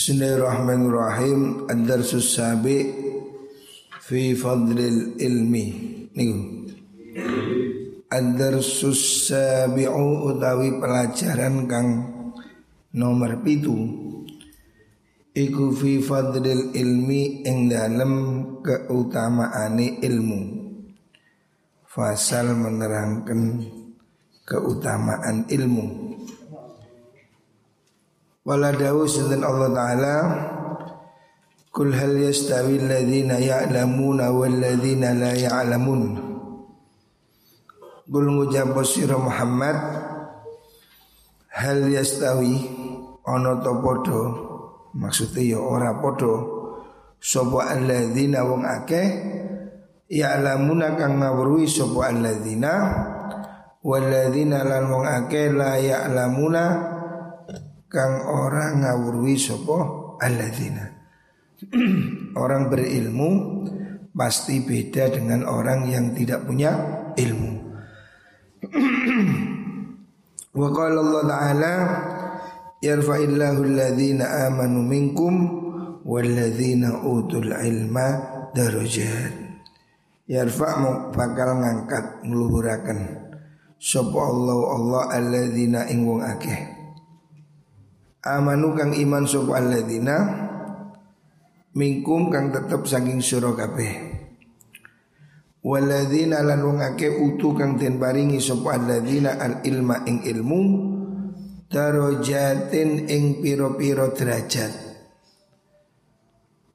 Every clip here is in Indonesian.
Bismillahirrahmanirrahim. Ad-darsus sabi Fi fadlil ilmi. Niku. Ad-darsus sabi'u utawi pelajaran kang nomor pitu. Iku fi fadlil ilmi ing dalam keutamaane ilmu. Fasal menerangkan keutamaan ilmu Wala dawu sinten Allah Ta'ala. Kul hal yastawi alladhina ya'lamuna walladhina la ya'lamun. Kul ngucap sira Muhammad Hal yastawi ono to podo Maksudnya ya ora podo Sopo alladhina wong akeh Ya'lamuna kang ngawruhi sopo alladhina Walladhina lan wong akeh la ya'lamuna kang orang ngawurwi sopo alladzina. orang berilmu pasti beda dengan orang yang tidak punya ilmu. Wa qala Allah Ta'ala yarfa'illahu alladzina amanu minkum walladzina utul ilma darajat. Yarfa' bakal ngangkat ngeluhurakan sapa Allah Allah alladzina ing wong akeh amanu kang iman sapa alladzina mingkum kang tetep saking sira kabeh. Waladzina lan wong akeh utu kang den paringi sapa al ilma ing ilmu darajatin ing piro-piro derajat.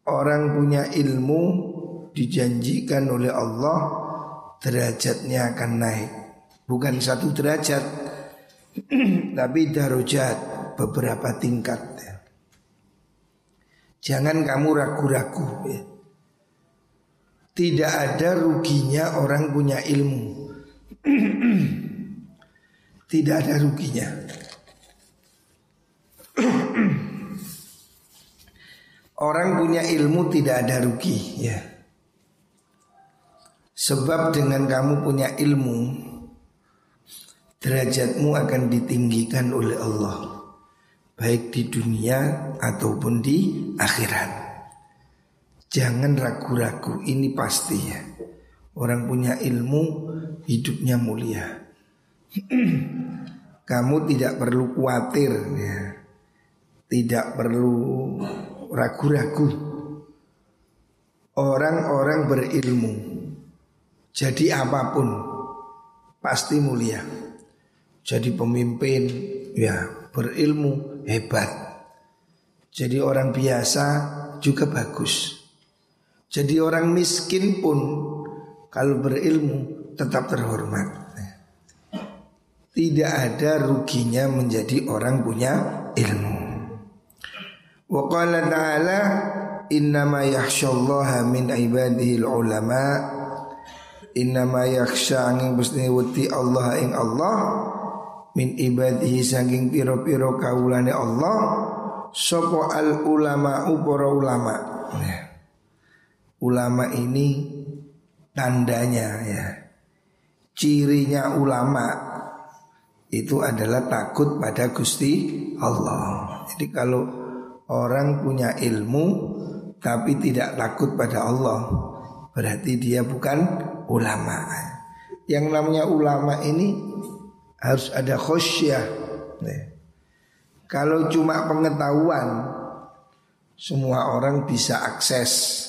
Orang punya ilmu dijanjikan oleh Allah derajatnya akan naik. Bukan satu derajat Tapi darajat beberapa tingkat ya. Jangan kamu ragu-ragu ya. Tidak ada ruginya orang punya ilmu Tidak ada ruginya Orang punya ilmu tidak ada rugi ya Sebab dengan kamu punya ilmu Derajatmu akan ditinggikan oleh Allah baik di dunia ataupun di akhirat. Jangan ragu-ragu, ini pasti ya. Orang punya ilmu hidupnya mulia. Kamu tidak perlu khawatir ya. Tidak perlu ragu-ragu. Orang-orang berilmu jadi apa pun pasti mulia. Jadi pemimpin ya berilmu hebat. Jadi orang biasa juga bagus. Jadi orang miskin pun kalau berilmu tetap terhormat. Tidak ada ruginya menjadi orang punya ilmu. Wa qala ta'ala innama yakhsyallaha min ibadihi ulama innama yakhsha angin wuti Allah ing Allah min ibadihi saking piro-piro kaulane Allah sopo al ulama uporo ulama. Ya. ulama ini tandanya ya. Cirinya ulama itu adalah takut pada Gusti Allah. Jadi kalau orang punya ilmu tapi tidak takut pada Allah berarti dia bukan ulama. Yang namanya ulama ini harus ada khosyah. Nih. Kalau cuma pengetahuan, semua orang bisa akses.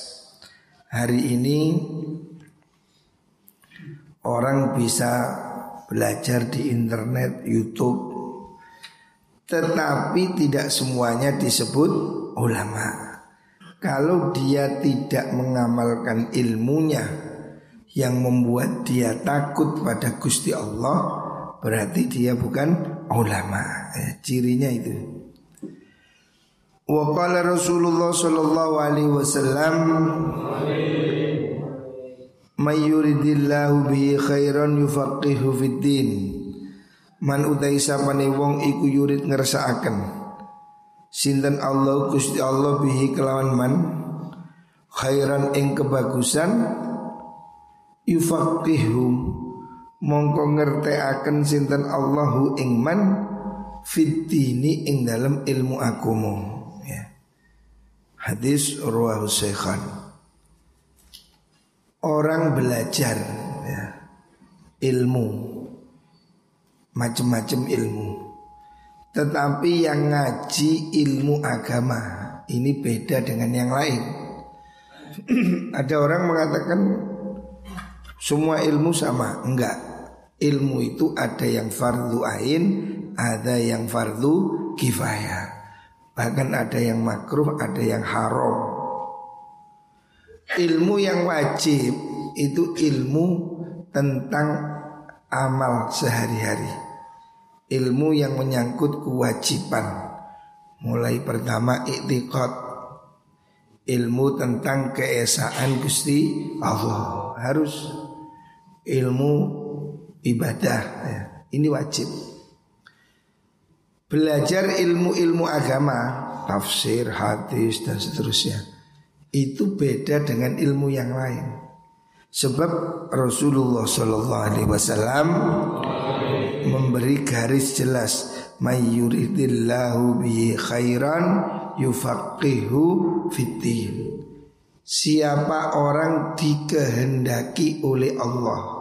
Hari ini orang bisa belajar di internet, YouTube, tetapi tidak semuanya disebut ulama. Kalau dia tidak mengamalkan ilmunya yang membuat dia takut pada Gusti Allah, berarti dia bukan ulama. Eh, cirinya itu. Wa qala Rasulullah sallallahu alaihi wasallam May yuridillahu bi khairan yufaqihu fid din. Man utai sapane wong iku yurid ngersakaken. Sinten Allah Gusti Allah bihi kelawan man khairan ing kebagusan yufaqihu mongko ngertekaken sinten Allahu ingman fitini ing dalam ilmu agama ya. Hadis Ruwahu Syekhan Orang belajar ya, ilmu Macam-macam ilmu. Tetapi yang ngaji ilmu agama Ini beda dengan yang lain. Ada orang mengatakan Semua ilmu sama. Enggak Ilmu itu ada yang fardu ain Ada yang fardu kifayah Bahkan ada yang makruh, ada yang haram. Ilmu yang wajib itu ilmu tentang amal sehari-hari. Ilmu yang menyangkut kewajiban. Mulai pertama iktiqat ilmu tentang keesaan Gusti Allah harus ilmu ibadah ya. ini wajib belajar ilmu-ilmu agama, tafsir, hadis dan seterusnya. Itu beda dengan ilmu yang lain. Sebab Rasulullah Shallallahu Alaihi Wasallam memberi garis jelas, Mayyuridillahu khairan yufaqihu fitin. Siapa orang dikehendaki oleh Allah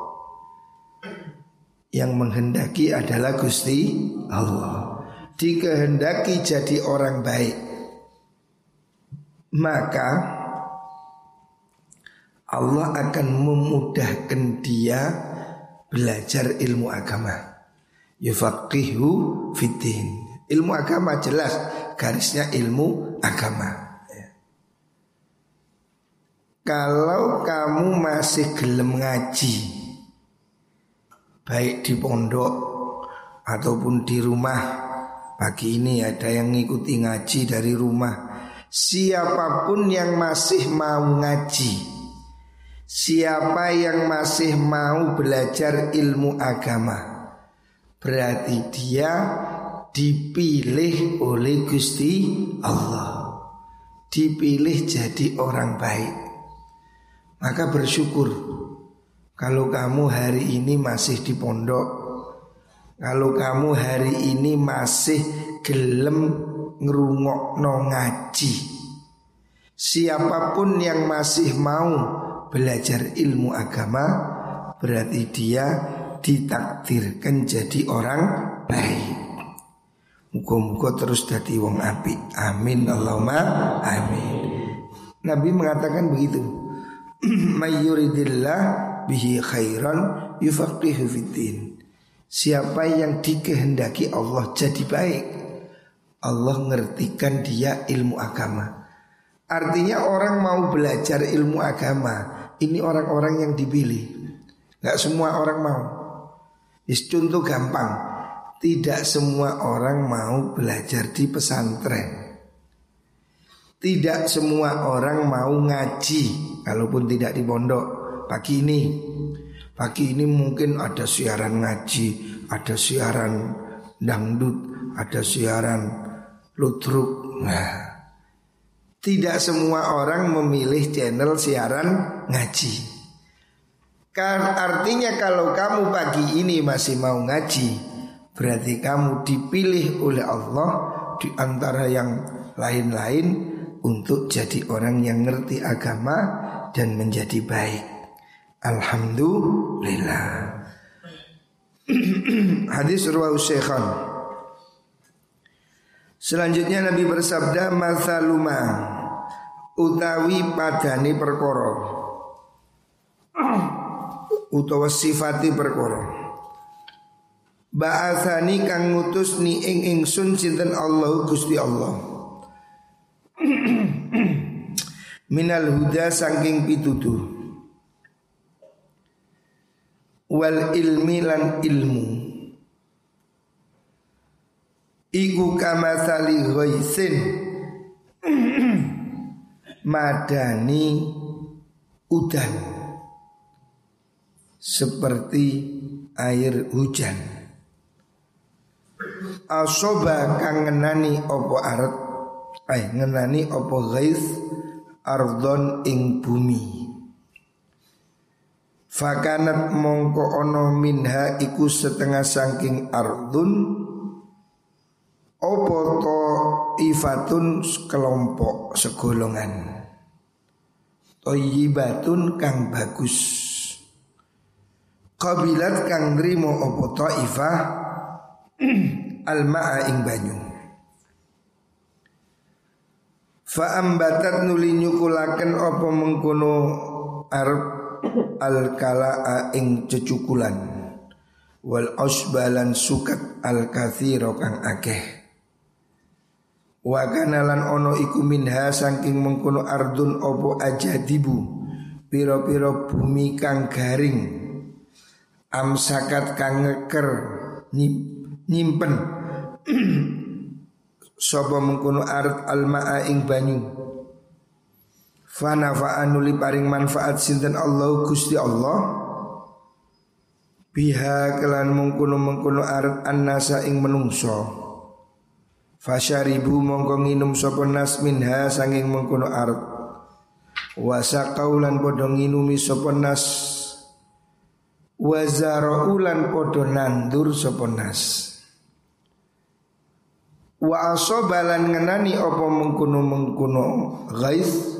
Yang menghendaki adalah Gusti Allah. Dikehendaki jadi orang baik. Maka Allah akan memudahkan dia belajar ilmu agama. Yufaqihu fitin ilmu agama jelas garisnya ilmu agama. Ya. kalau kamu masih gelem ngaji baik di pondok ataupun di rumah. Pagi ini ada yang ngikuti ngaji dari rumah. Siapa pun yang masih mau ngaji Siapa yang masih mau belajar ilmu agama Berarti dia dipilih oleh Gusti Allah. Dipilih jadi orang baik. Maka bersyukur Kalau kamu hari ini masih di pondok kalau kamu hari ini masih gelem ngerungok ngaji Siapa pun yang masih mau belajar ilmu agama Berarti dia ditakdirkan jadi orang baik. Muka-muka terus jadi wong api Amin Allahumma amin. Nabi mengatakan begitu. Mayyuridillah bihi khairan yufaqihu fiddin Siapa yang dikehendaki Allah jadi baik. Allah ngertikan dia ilmu agama. Artinya orang mau belajar ilmu agama Ini orang-orang yang dipilih. Gak semua orang mau. Contoh gampang. Tidak semua orang mau belajar di pesantren. Tidak semua orang mau ngaji Kalaupun tidak di pondok Pagi ini Pagi ini mungkin ada siaran ngaji, ada siaran dangdut, ada siaran lutruk. Nah, tidak semua orang memilih channel siaran ngaji. Kan artinya kalau kamu pagi ini masih mau ngaji, berarti kamu dipilih oleh Allah di antara yang lain-lain untuk jadi orang yang ngerti agama dan menjadi baik. Alhamdulillah. Hadis riwayat Syekhan. Selanjutnya Nabi bersabda masaluma utawi padani perkara utawa sifati perkara Ba'athani kang ngutus ni ing ingsun sinten Allah Gusti Allah Minal huda saking pituduh wal ilmi lan ilmu. Iku kamathali ghaisin. Madani udan. Seperti air hujan. Asoba kang ngenani opo arat ay ngenani opo ghais ardon ing bumi Fakanat mongko ono minha iku setengah saking ardun Opo to To'ifatun kelompok segolongan. Toyibatun kang bagus. Kabilat kang nrimo opo ta'ifah Al-ma'a ing banyu. Fa'ambatat nuli nyukulaken opo mengkono arep al-kala'a ing cecukulan Wal osbalan sukat al-kathiro kang akeh. Wa kanalan ono iku minha saking mengkono ardun opo aja dibu Piro-piro bumi kang garing. Amsakat kang ngeker nyimpen. Sopo mengkono ard alma'a ing banyu Fanafa nuli paring manfaat sinten Allah Gusti Allah Biha kelan mengkono mengkono ard annasa ing menungso Fasyaribu mongko nginum sapa nas minha sanging mengkono arep. Wasa kaulan padha nginumi sapa nas. Wazaraulan padha nandur sapa nas. Wa asobalan ngenani apa mengkono-mengkono ghaiz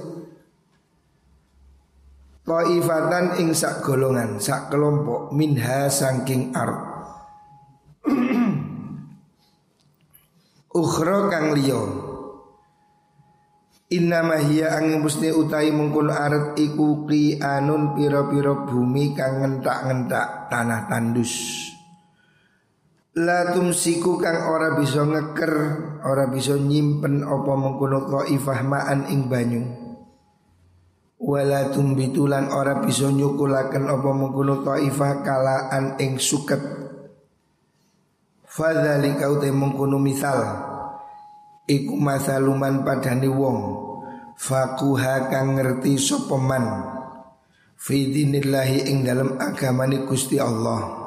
Taifatan ing sak golongan, sak kelompok minha sangking ard. ukhra kang liya. Inna hiya angin musni utai mengkul arat iku anun piro-piro bumi kang ngentak-ngentak tanah tandus. La tumsiku kang ora bisa ngeker Ora bisa nyimpen apa mengkono ta'ifah ma'an ing banyu Wala tumbitulan ora bisa nyukulaken apa mengkono ta'ifah kalaan ing suket. Fadzalika utai mengkono misal. Iku masaluman padani wong. Fakuha kang ngerti sopeman Fidinillahi ing dalam agamani Gusti Allah.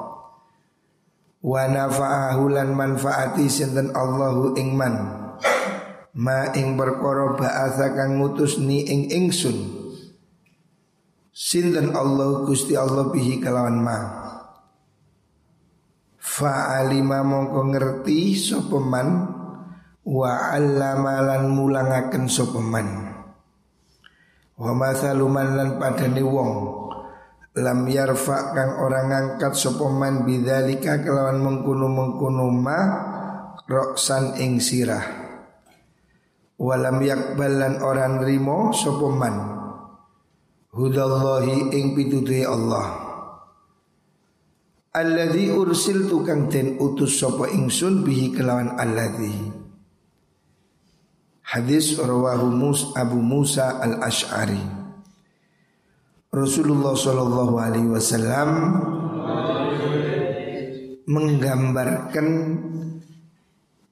Wa nafa'ahu lan manfaati sinten Allahu ing man. Ma ing perkara ba'atha kang ngutus ni ing ingsun Sinten Allah Gusti Allah bihi kelawan ma. Fa'alima mongko ngerti sopeman Wa allama lan mulangaken sopeman Wa mathaluman lan padane wong Lam yarfa kang orang ngangkat sopeman Bidhalika kelawan mengkunu-mengkunu ma Roksan ing sirah. Walam yakbal lan orang rimo sopeman Hudallahi ing pitutuhi Allah. Alladzi ursil tukang den utus sapa ingsun bihi kelawan alladzi Hadis rawahu Mus Abu Musa al Ash'ari Rasulullah Shallallahu Alaihi Wasallam menggambarkan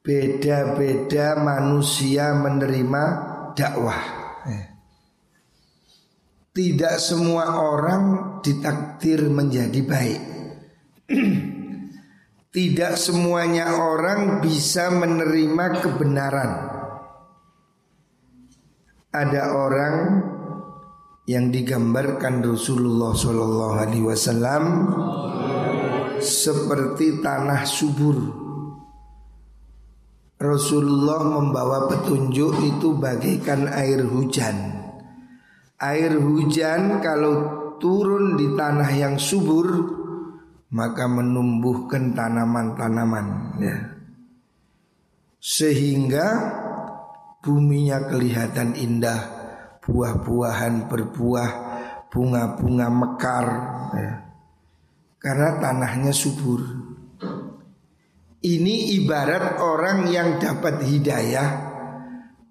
beda-beda manusia menerima dakwah. Tidak semua orang ditakdir menjadi baik. Tidak semuanya orang bisa menerima kebenaran. Ada orang yang digambarkan Rasulullah Wasallam seperti tanah subur. Rasulullah membawa petunjuk itu bagaikan air hujan. Air hujan kalau turun di tanah yang subur maka menumbuhkan tanaman-tanaman ya. Sehingga buminya kelihatan indah, buah-buahan berbuah, bunga-bunga mekar ya. Karena tanahnya subur. Ini ibarat orang yang dapat hidayah,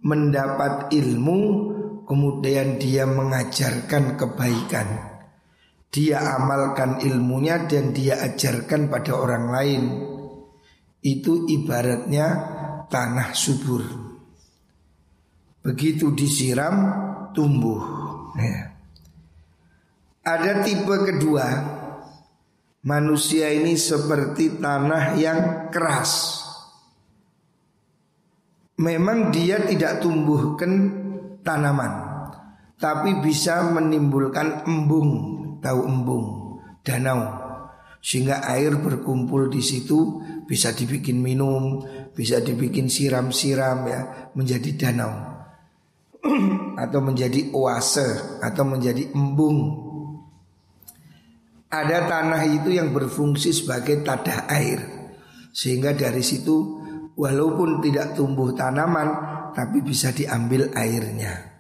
mendapat ilmu, kemudian dia mengajarkan kebaikan. Dia amalkan ilmunya dan dia ajarkan pada orang lain. Itu ibaratnya tanah subur. Begitu disiram tumbuh. Ya. Ada tipe kedua. Manusia ini seperti tanah yang keras. Memang dia tidak tumbuhkan tanaman Tapi bisa menimbulkan embung tahu embung, danau. Sehingga air berkumpul di situ bisa dibikin minum, bisa dibikin siram-siram ya menjadi danau. Atau menjadi oase atau menjadi embung. Ada tanah itu yang berfungsi sebagai tadah air. Sehingga dari situ walaupun tidak tumbuh tanaman tapi bisa diambil airnya.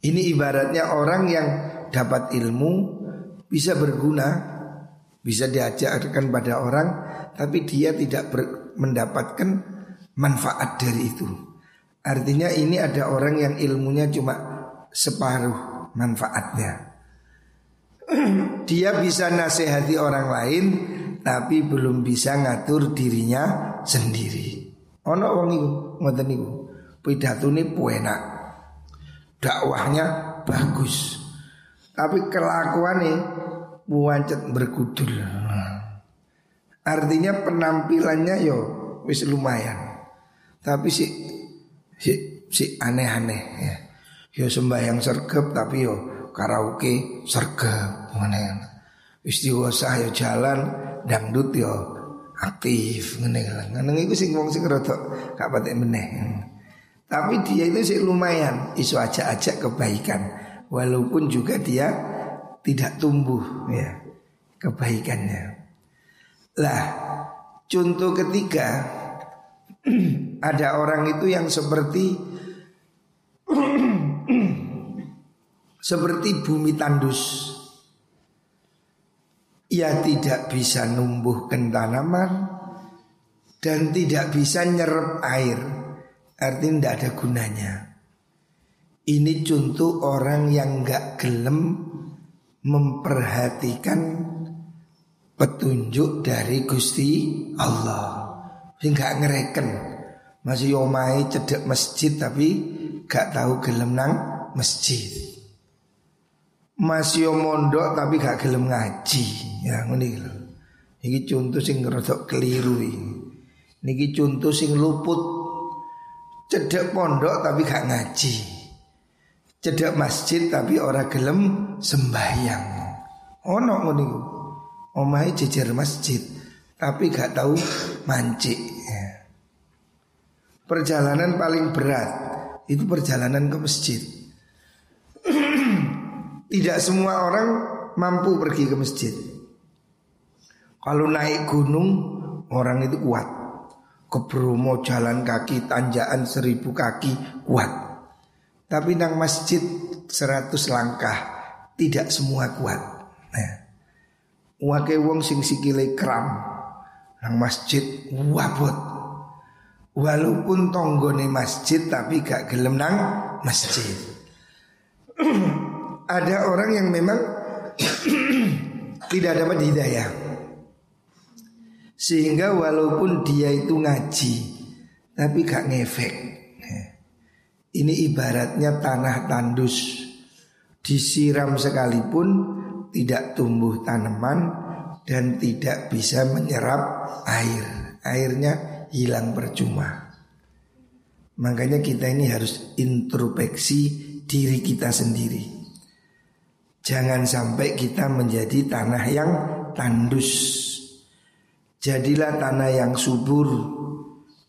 Ini ibaratnya orang yang dapat ilmu bisa berguna, bisa diajarkan pada orang, tapi dia tidak ber, mendapatkan manfaat dari itu. Artinya ini ada orang yang ilmunya cuma separuh manfaatnya. dia bisa nasihati orang lain, tapi belum bisa ngatur dirinya sendiri. Ono wong iku ngoten niku. Pidatune enak dakwahnya bagus. Tapi kelakuannya muancet berkudul. Artinya penampilannya yo wis lumayan. Tapi si si si aneh-aneh ya. Yo sembahyang sergap tapi yo karaoke sergap mana Istighosah yo jalan dangdut yo aktif ngene ngene iku sing wong sing rada gak. Tapi dia itu sih lumayan. Isu ajak-ajak kebaikan. Walaupun juga dia tidak tumbuh ya kebaikannya. Lah contoh ketiga Ada orang itu yang seperti Seperti bumi tandus. Ia tidak bisa numbuhkan tanaman Dan tidak bisa nyerap air Artinya tidak ada gunanya. Ini contoh orang yang nggak gelem Memperhatikan Petunjuk dari Gusti Allah. Nggak ngereken. Masih yomai cedek masjid Tapi gak tahu gelem nang masjid. Masih mondok tapi gak gelem ngaji. Ya ini Ini contoh sing ngerotok keliru ini Ini contoh sing luput Cedek pondok tapi gak ngaji Cedek masjid tapi orang gelem sembahyang Ono ngono. Omahe jejer masjid tapi gak tahu mancik. Perjalanan paling berat itu perjalanan ke masjid. Tidak semua orang mampu pergi ke masjid. Kalau naik gunung orang itu kuat ke Bromo jalan kaki tanjakan seribu kaki kuat. Tapi nang masjid seratus langkah tidak semua kuat. Nah, wake wong sing sikile kram nang masjid wabot. Walaupun tonggone masjid tapi gak gelem nang masjid. Ada orang yang memang tidak dapat hidayah. Sehingga walaupun dia itu ngaji Tapi gak ngefek. Ini ibaratnya tanah tandus. Disiram sekalipun Tidak tumbuh tanaman Dan tidak bisa menyerap air. Airnya hilang percuma. Makanya kita ini harus introspeksi diri kita sendiri. Jangan sampai kita menjadi tanah yang tandus Jadilah tanah yang subur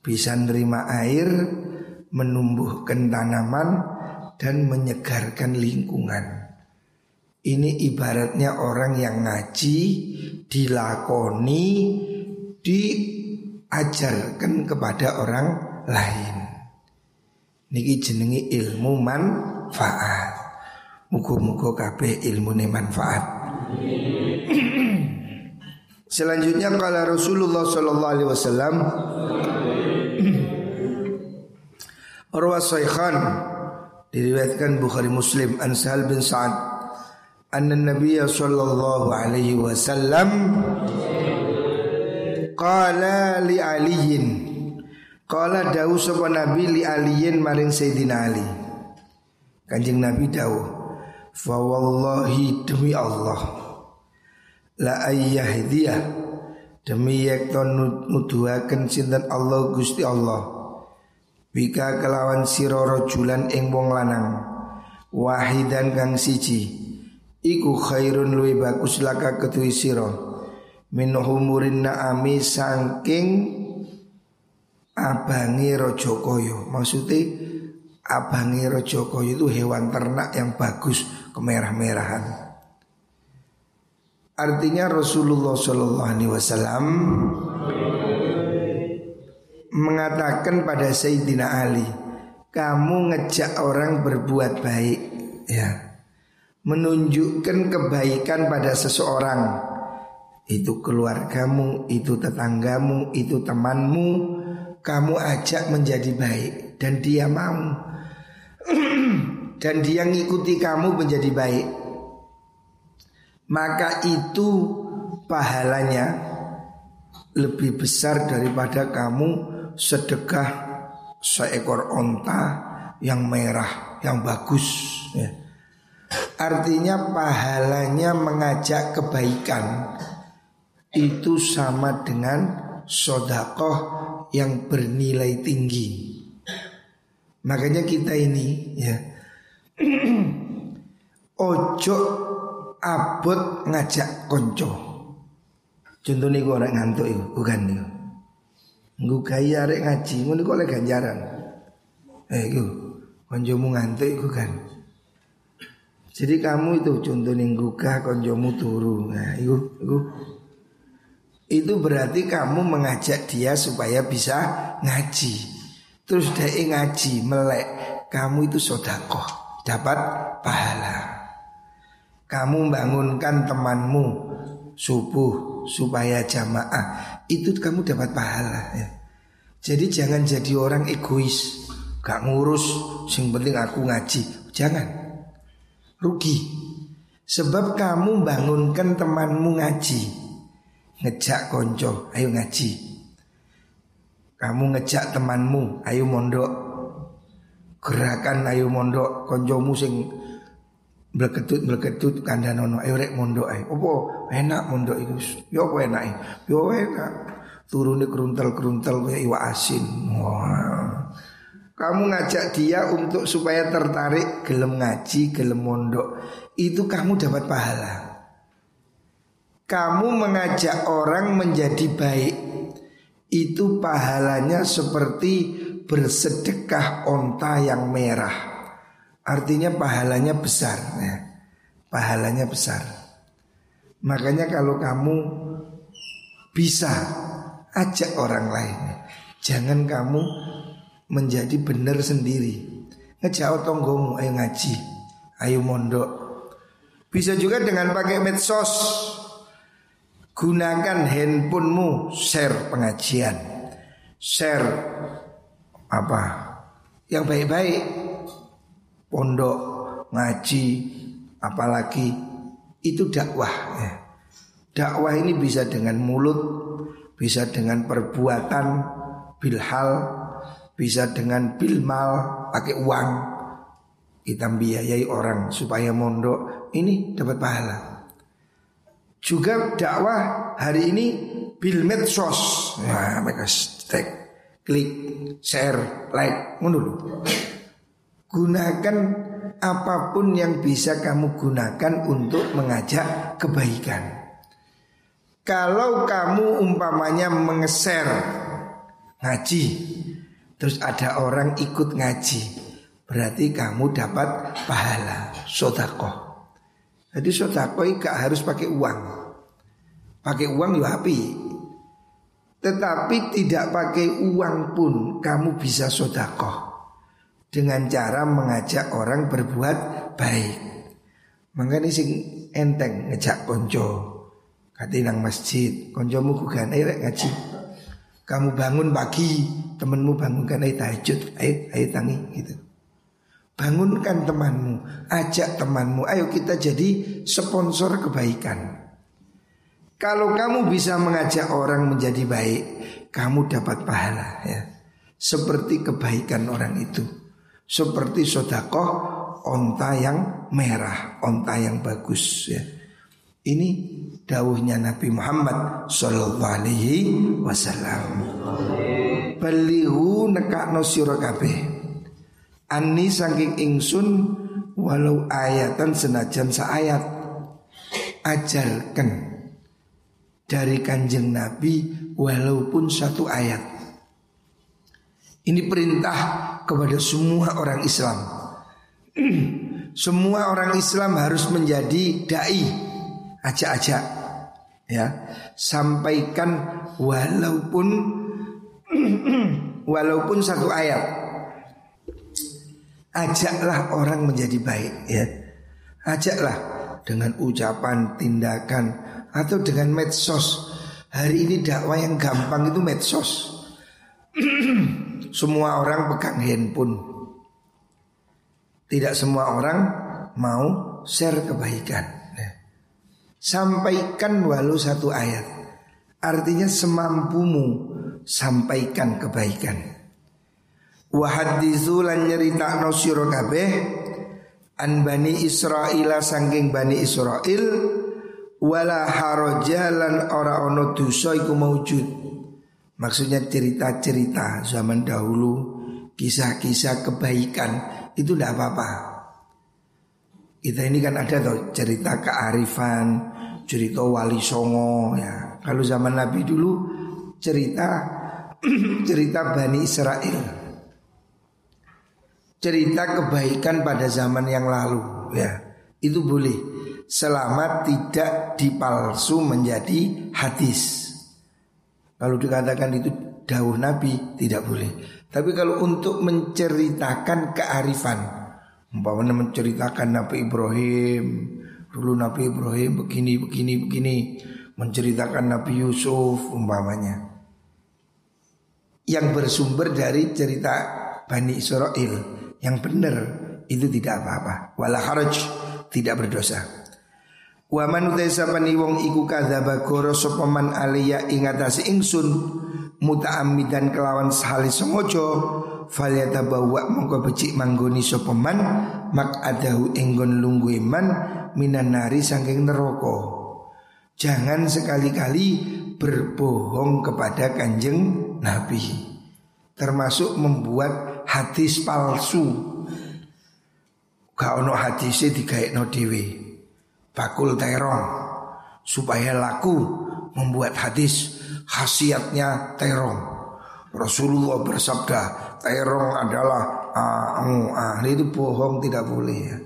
Bisa nerima air Menumbuhkan tanaman Dan menyegarkan lingkungan. Ini ibaratnya orang yang ngaji Dilakoni Diajarkan kepada orang lain. Niki jenengi ilmu manfaat. Muka-muka kabeh ilmu manfaat Selanjutnya kala Rasulullah sallallahu alaihi wasallam Arwah Saykhan diriwayatkan Bukhari Muslim an Sahal bin Sa'ad anna Nabi sallallahu alaihi wasallam qala li aliyin qala dawu sapa Nabi li aliyin maring Sayyidina Ali. Kanjeng Nabi dawuh fa wallahi demi Allah la ayyahdiya demi yekton nuduhaken sinten Allah Gusti Allah. Bika kelawan sira rajulan ing wong lanang. Wahidan kang siji. Iku khairun luwi bagus laka ketui sira. Min humurin naami saking abangi rojokoyo maksudnya abangi rojokoyo itu hewan ternak yang bagus kemerah-merahan artinya Rasulullah Shallallahu Alaihi Wasallam mengatakan pada Sayyidina Ali kamu ngejak orang berbuat baik ya. Menunjukkan kebaikan pada seseorang. Itu keluargamu, itu tetanggamu, itu temanmu, kamu ajak menjadi baik dan dia mau. Dan dia ngikuti kamu menjadi baik. Maka itu pahalanya lebih besar daripada kamu sedekah seekor onta yang merah yang bagus ya. Artinya pahalanya mengajak kebaikan itu sama dengan sodakoh yang bernilai tinggi. Makanya kita ini ya ojo abot ngajak konco. Contohnya gue orang ngantuk itu, bukan itu. Gue kaya arek ngaji, gue kok ganjaran. Eh itu, koncomu ngantuk itu kan. Jadi kamu itu contohnya gugah koncomu turu. Nah, itu, itu itu berarti kamu mengajak dia supaya bisa ngaji. Terus dia ngaji melek, kamu itu sodakoh, dapat pahala. Kamu bangunkan temanmu subuh supaya jamaah, itu kamu dapat pahala ya. Jadi jangan jadi orang egois, gak ngurus, sing penting aku ngaji. Jangan, rugi. Sebab kamu bangunkan temanmu ngaji, ngejak konco, ayo ngaji. Kamu ngejak temanmu, ayo mondok. Gerakan ayo mondok, koncomu sing belketut belketut kandanono, ayo rek mondok ayo. Opo enak mondok itu, yo apa enak, yo enak. Turunnya keruntel-keruntel kayak iwa asin. Wah. Kamu ngajak dia untuk supaya tertarik gelem ngaji, gelem mondok. Itu kamu dapat pahala kamu mengajak orang menjadi baik itu pahalanya seperti bersedekah onta yang merah. Artinya pahalanya besar ya. Pahalanya besar. Makanya kalau kamu bisa ajak orang lain. Jangan kamu menjadi benar sendiri. Ngejauh tonggomu, ayo ngaji, ayo mondok. Bisa juga dengan pakai medsos. Gunakan handphonemu share pengajian Share apa yang baik-baik Pondok, ngaji, apalagi itu dakwah ya. Dakwah ini bisa dengan mulut, bisa dengan perbuatan, bilhal, bisa dengan bilmal, pakai uang. Kita biayai orang supaya mondok, ini dapat pahala. Juga dakwah hari ini bil medsos. Nah, mereka tag, klik, share, like, dulu. Gunakan apa pun yang bisa kamu gunakan untuk mengajak kebaikan. Kalau kamu umpamanya mengeser ngaji, terus ada orang ikut ngaji, berarti kamu dapat pahala sodakoh. Jadi sodako gak harus pakai uang. Pakai uang ya api. Tetapi tidak pakai uang pun kamu bisa sodako. Dengan cara mengajak orang berbuat baik. Makanya sing enteng ngejak konco. Kati nang masjid, koncomu kugan ayo ngaji. Kamu bangun pagi, temenmu bangunkan ayo tahajud, ayo ayo tangi gitu. Bangunkan temanmu, ajak temanmu, ayo kita jadi sponsor kebaikan. Kalau kamu bisa mengajak orang menjadi baik, kamu dapat pahala ya. Seperti kebaikan orang itu. Seperti sodakoh onta yang merah, onta yang bagus ya. Ini dawuhnya Nabi Muhammad Sallallahu Alaihi Wasallam. Balihu nekakno sira. Ani saking ingsun walau ayatan senajan seayat ajarkan dari kanjeng Nabi walaupun satu ayat. Ini perintah kepada semua orang Islam. semua orang Islam harus menjadi dai, ajak-ajak ya. Sampaikan walaupun walaupun satu ayat. Ajaklah orang menjadi baik ya. Ajaklah dengan ucapan, tindakan atau dengan medsos. Hari ini dakwah yang gampang itu medsos. semua orang pegang handphone. Tidak semua orang mau share kebaikan. Nah, sampaikan walau satu ayat. Artinya semampumu sampaikan kebaikan. Wahadithu lan nyerita no kabeh an bani Israel sangking bani Israel wala harajalan ora ono dosa iku. Maksudnya cerita-cerita zaman dahulu, kisah-kisah kebaikan itu tidak apa-apa. Kita ini kan ada tuh cerita kearifan, cerita wali songo ya. Kalau zaman Nabi dulu cerita cerita Bani Israel. Cerita kebaikan pada zaman yang lalu ya. Itu boleh selama tidak dipalsu menjadi hadis. Kalau dikatakan itu dawuh Nabi tidak boleh. Tapi kalau untuk menceritakan kearifan, umpamanya menceritakan Nabi Ibrahim, dulu Nabi Ibrahim begini begini begini, menceritakan Nabi Yusuf umpamanya yang bersumber dari cerita Bani Israel yang benar itu tidak apa-apa. Wala haraj tidak berdosa. Wa man utasapani wong iku kadzaba goro sapa man aliya ing atase ingsun muta'ammidan kelawan sahali sengaja falyatabawa mongko becik manggoni sapa man mak adahu enggon lungguh man minan nari saking neraka. Jangan sekali-kali berbohong kepada kanjeng Nabi Termasuk membuat hadis palsu Gak ono hadisnya no dewi Bakul terong Supaya laku membuat hadis khasiatnya terong Rasulullah bersabda Terong adalah ah, ah, itu bohong tidak boleh ya.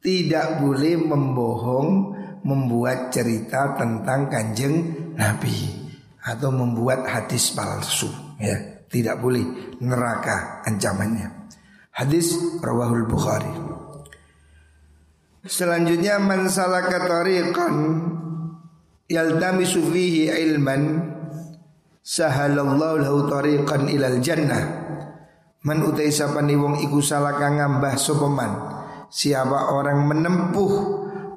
Tidak boleh membohong membuat cerita tentang kanjeng Nabi atau membuat hadis palsu ya. Tidak boleh neraka ancamannya. Hadis rawahul bukhari selanjutnya man salaka tariqan yaltamisu fihi ilman sahalallahu lahu tariqan ilal jannah. Man utai sapani wong iku salaka ngambah sopeman siapa orang menempuh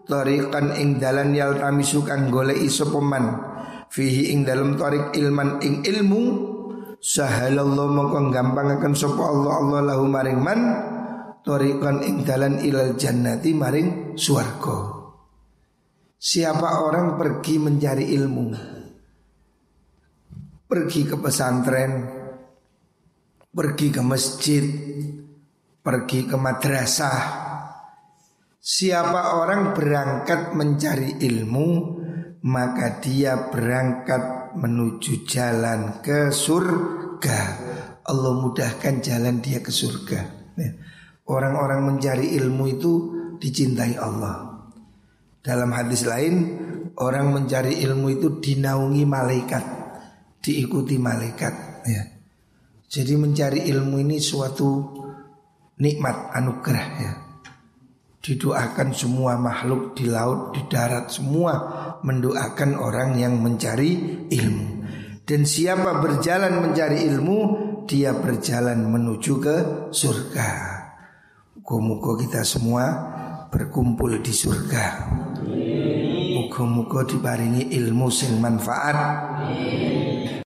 tariqan ing dalan yaltamisu kang goleki sapa man? Fihi ing dalam tarik ilman ing ilmu sahalallahu mongko gampangaken sapa Allah Allah lahu maring man tariqan ing dalan ilal jannati maring swarga. Siapa orang pergi mencari ilmu? Pergi ke pesantren Pergi ke masjid Pergi ke madrasah. Siapa orang berangkat mencari ilmu Maka dia berangkat menuju jalan ke surga. Allah mudahkan jalan dia ke surga. Ya. Orang-orang mencari ilmu itu dicintai Allah Dalam hadis lain Orang mencari ilmu itu dinaungi malaikat Diikuti malaikat ya. Jadi mencari ilmu ini suatu nikmat anugerah ya didoakan semua makhluk di laut, di darat semua mendoakan orang yang mencari ilmu. Dan siapa berjalan mencari ilmu, dia berjalan menuju ke surga. Muka-muka kita semua berkumpul di surga. Muka-muka dibaringi ilmu sing manfaat.